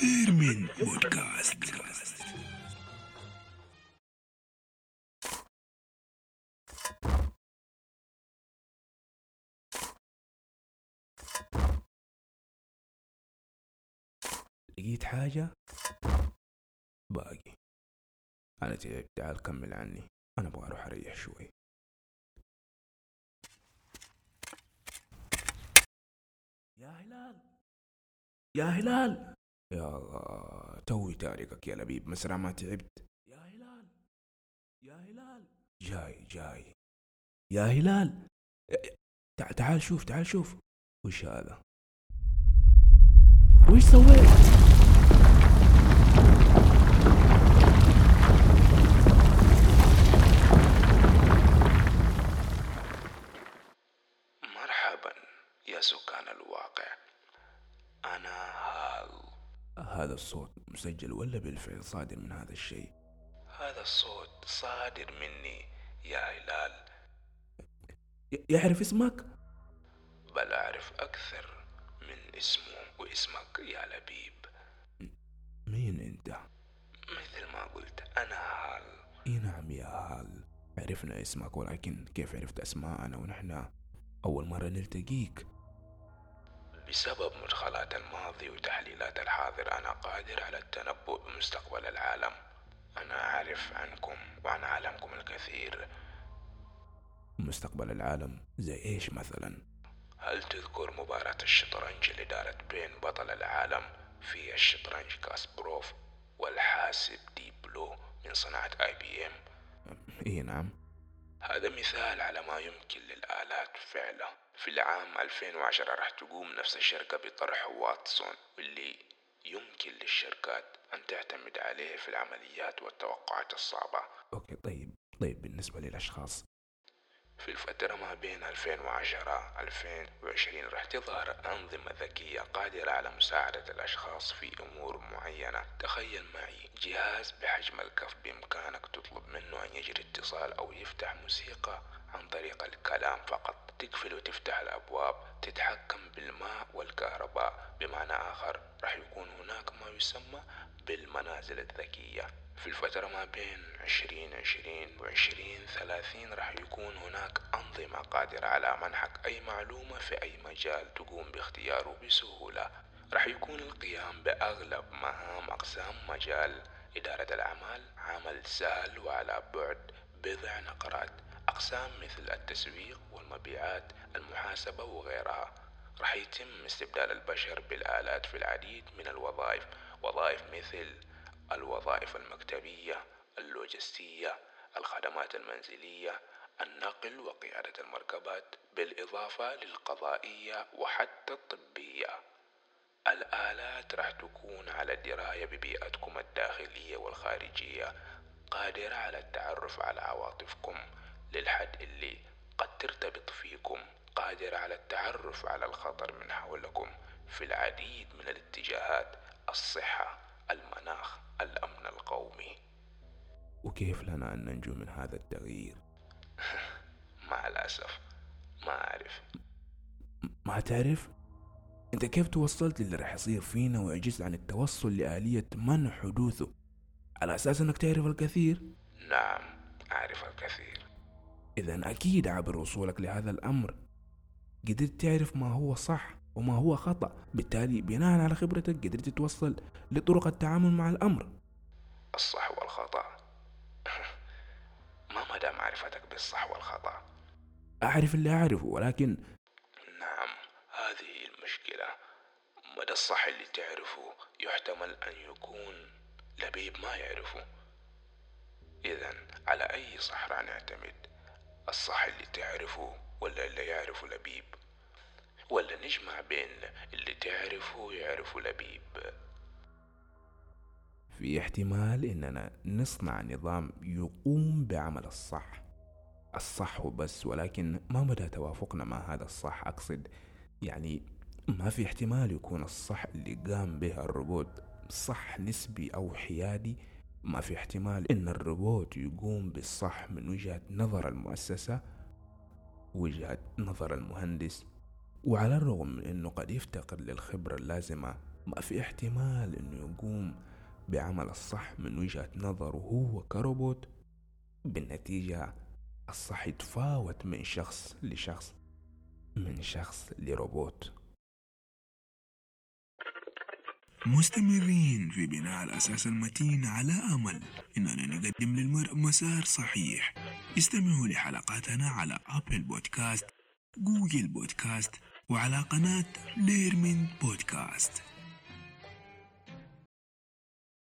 إيرمين بودكاست لقيت حاجة؟ باقي. أنا تعبت تعال كمل عني. أنا أبغى أروح أريح شوي. يا هلال! يا هلال. يا الله توي تاركك يا لبيب مسرع ما تعبت. يا هلال. يا هلال. جاي جاي. يا هلال. تع- تعال شوف تعال شوف. وش هذا؟ وش سويت؟ هذا الصوت مسجل ولا بالفعل صادر من هذا الشيء؟ هذا الصوت صادر مني يا هلال. يعرف اسمك؟ بل أعرف أكثر من اسمه واسمك يا لبيب. مين أنت؟ مثل ما قلت أنا هال. إي نعم يا هال. عرفنا اسمك ولكن كيف عرفت أسماءنا ونحن؟ أول مرة نلتقيك. بسبب مدخلات الماضي وتحليلات الحاضر أنا قادر على التنبؤ بمستقبل العالم. أنا أعرف عنكم وعن عالمكم الكثير. مستقبل العالم زي إيش مثلا؟ هل تذكر مباراة الشطرنج اللي دارت بين بطل العالم في الشطرنج كاسبروف والحاسب Deep Blue من صناعة IBM؟ إي نعم. هذا مثال على ما يمكن للآلات فعله. في العام 2010 راح تقوم نفس الشركة بطرح واتسون اللي يمكن للشركات أن تعتمد عليه في العمليات والتوقعات الصعبة. أوكي طيب طيب بالنسبة للأشخاص في الفترة ما بين 2010 2020 راح تظهر أنظمة ذكية قادرة على مساعدة الأشخاص في أمور معينة. تخيل معي جهاز بحجم الكف بإمكانك تطلب منه أن يجري اتصال أو يفتح موسيقى عن طريق الكلام فقط. تقفل وتفتح الأبواب تتحكم بالماء والكهرباء. بمعنى آخر راح يكون هناك ما يسمى بالمنازل الذكية. في الفترة ما بين 2020 و 2030 راح يكون هناك أنظمة قادرة على منحك أي معلومة في أي مجال تقوم باختياره بسهولة. راح يكون القيام بأغلب مهام أقسام مجال إدارة الأعمال عمل سهل وعلى بعد بضع نقرات أقسام مثل التسويق والمبيعات المحاسبة وغيرها. راح يتم استبدال البشر بالآلات في العديد من الوظائف وظائف مثل الوظائف المكتبية اللوجستية الخدمات المنزلية النقل وقيادة المركبات بالإضافة للقضائية وحتى الطبية. الآلات راح تكون على دراية ببيئتكم الداخلية والخارجية قادرة على التعرف على عواطفكم للحد اللي قد ترتبط فيكم قادرة على التعرف على الخطر من حولكم في العديد من الاتجاهات الصحة. المناخ الأمن القومي. وكيف لنا أن ننجو من هذا التغيير؟ مع الأسف ما أعرف. ما تعرف؟ أنت كيف توصلت للي راح يصير فينا وعجزت عن التوصل لآلية منع حدوثه؟ على أساس إنك تعرف الكثير؟ نعم أعرف الكثير. اذا أكيد عبر وصولك لهذا الأمر قدرت تعرف ما هو صح. وما هو خطأ. بالتالي بناء على خبرتك قدرت توصل لطرق التعامل مع الأمر. الصح والخطأ. ما مدى معرفتك بالصح والخطأ؟ أعرف اللي أعرفه ولكن نعم هذه المشكلة. مدى الصح اللي تعرفه يحتمل أن يكون لبيب ما يعرفه. إذا على أي صح نعتمد؟ الصح اللي تعرفه ولا اللي يعرفه لبيب؟ ولا نجمع بين اللي تعرفه ويعرفه لبيب. في احتمال إننا نصنع نظام يقوم بعمل الصح. الصح وبس ولكن ما مدى توافقنا مع هذا الصح؟ أقصد يعني ما في احتمال يكون الصح اللي قام به الروبوت صح نسبي أو حيادي. ما في احتمال إن الروبوت يقوم بالصح من وجهة نظر المؤسسة وجهة نظر المهندس وعلى الرغم من أنه قد يفتقر للخبرة اللازمة ما في احتمال أنه يقوم بعمل الصح من وجهة نظره هو كروبوت. بالنتيجة الصح يتفاوت من شخص لشخص من شخص لروبوت. مستمرين في بناء الأساس المتين على أمل إننا نقدم للمرء مسار صحيح. استمعوا لحلقاتنا على أبل بودكاست جوجل بودكاست وعلى قناة ليرمين بودكاست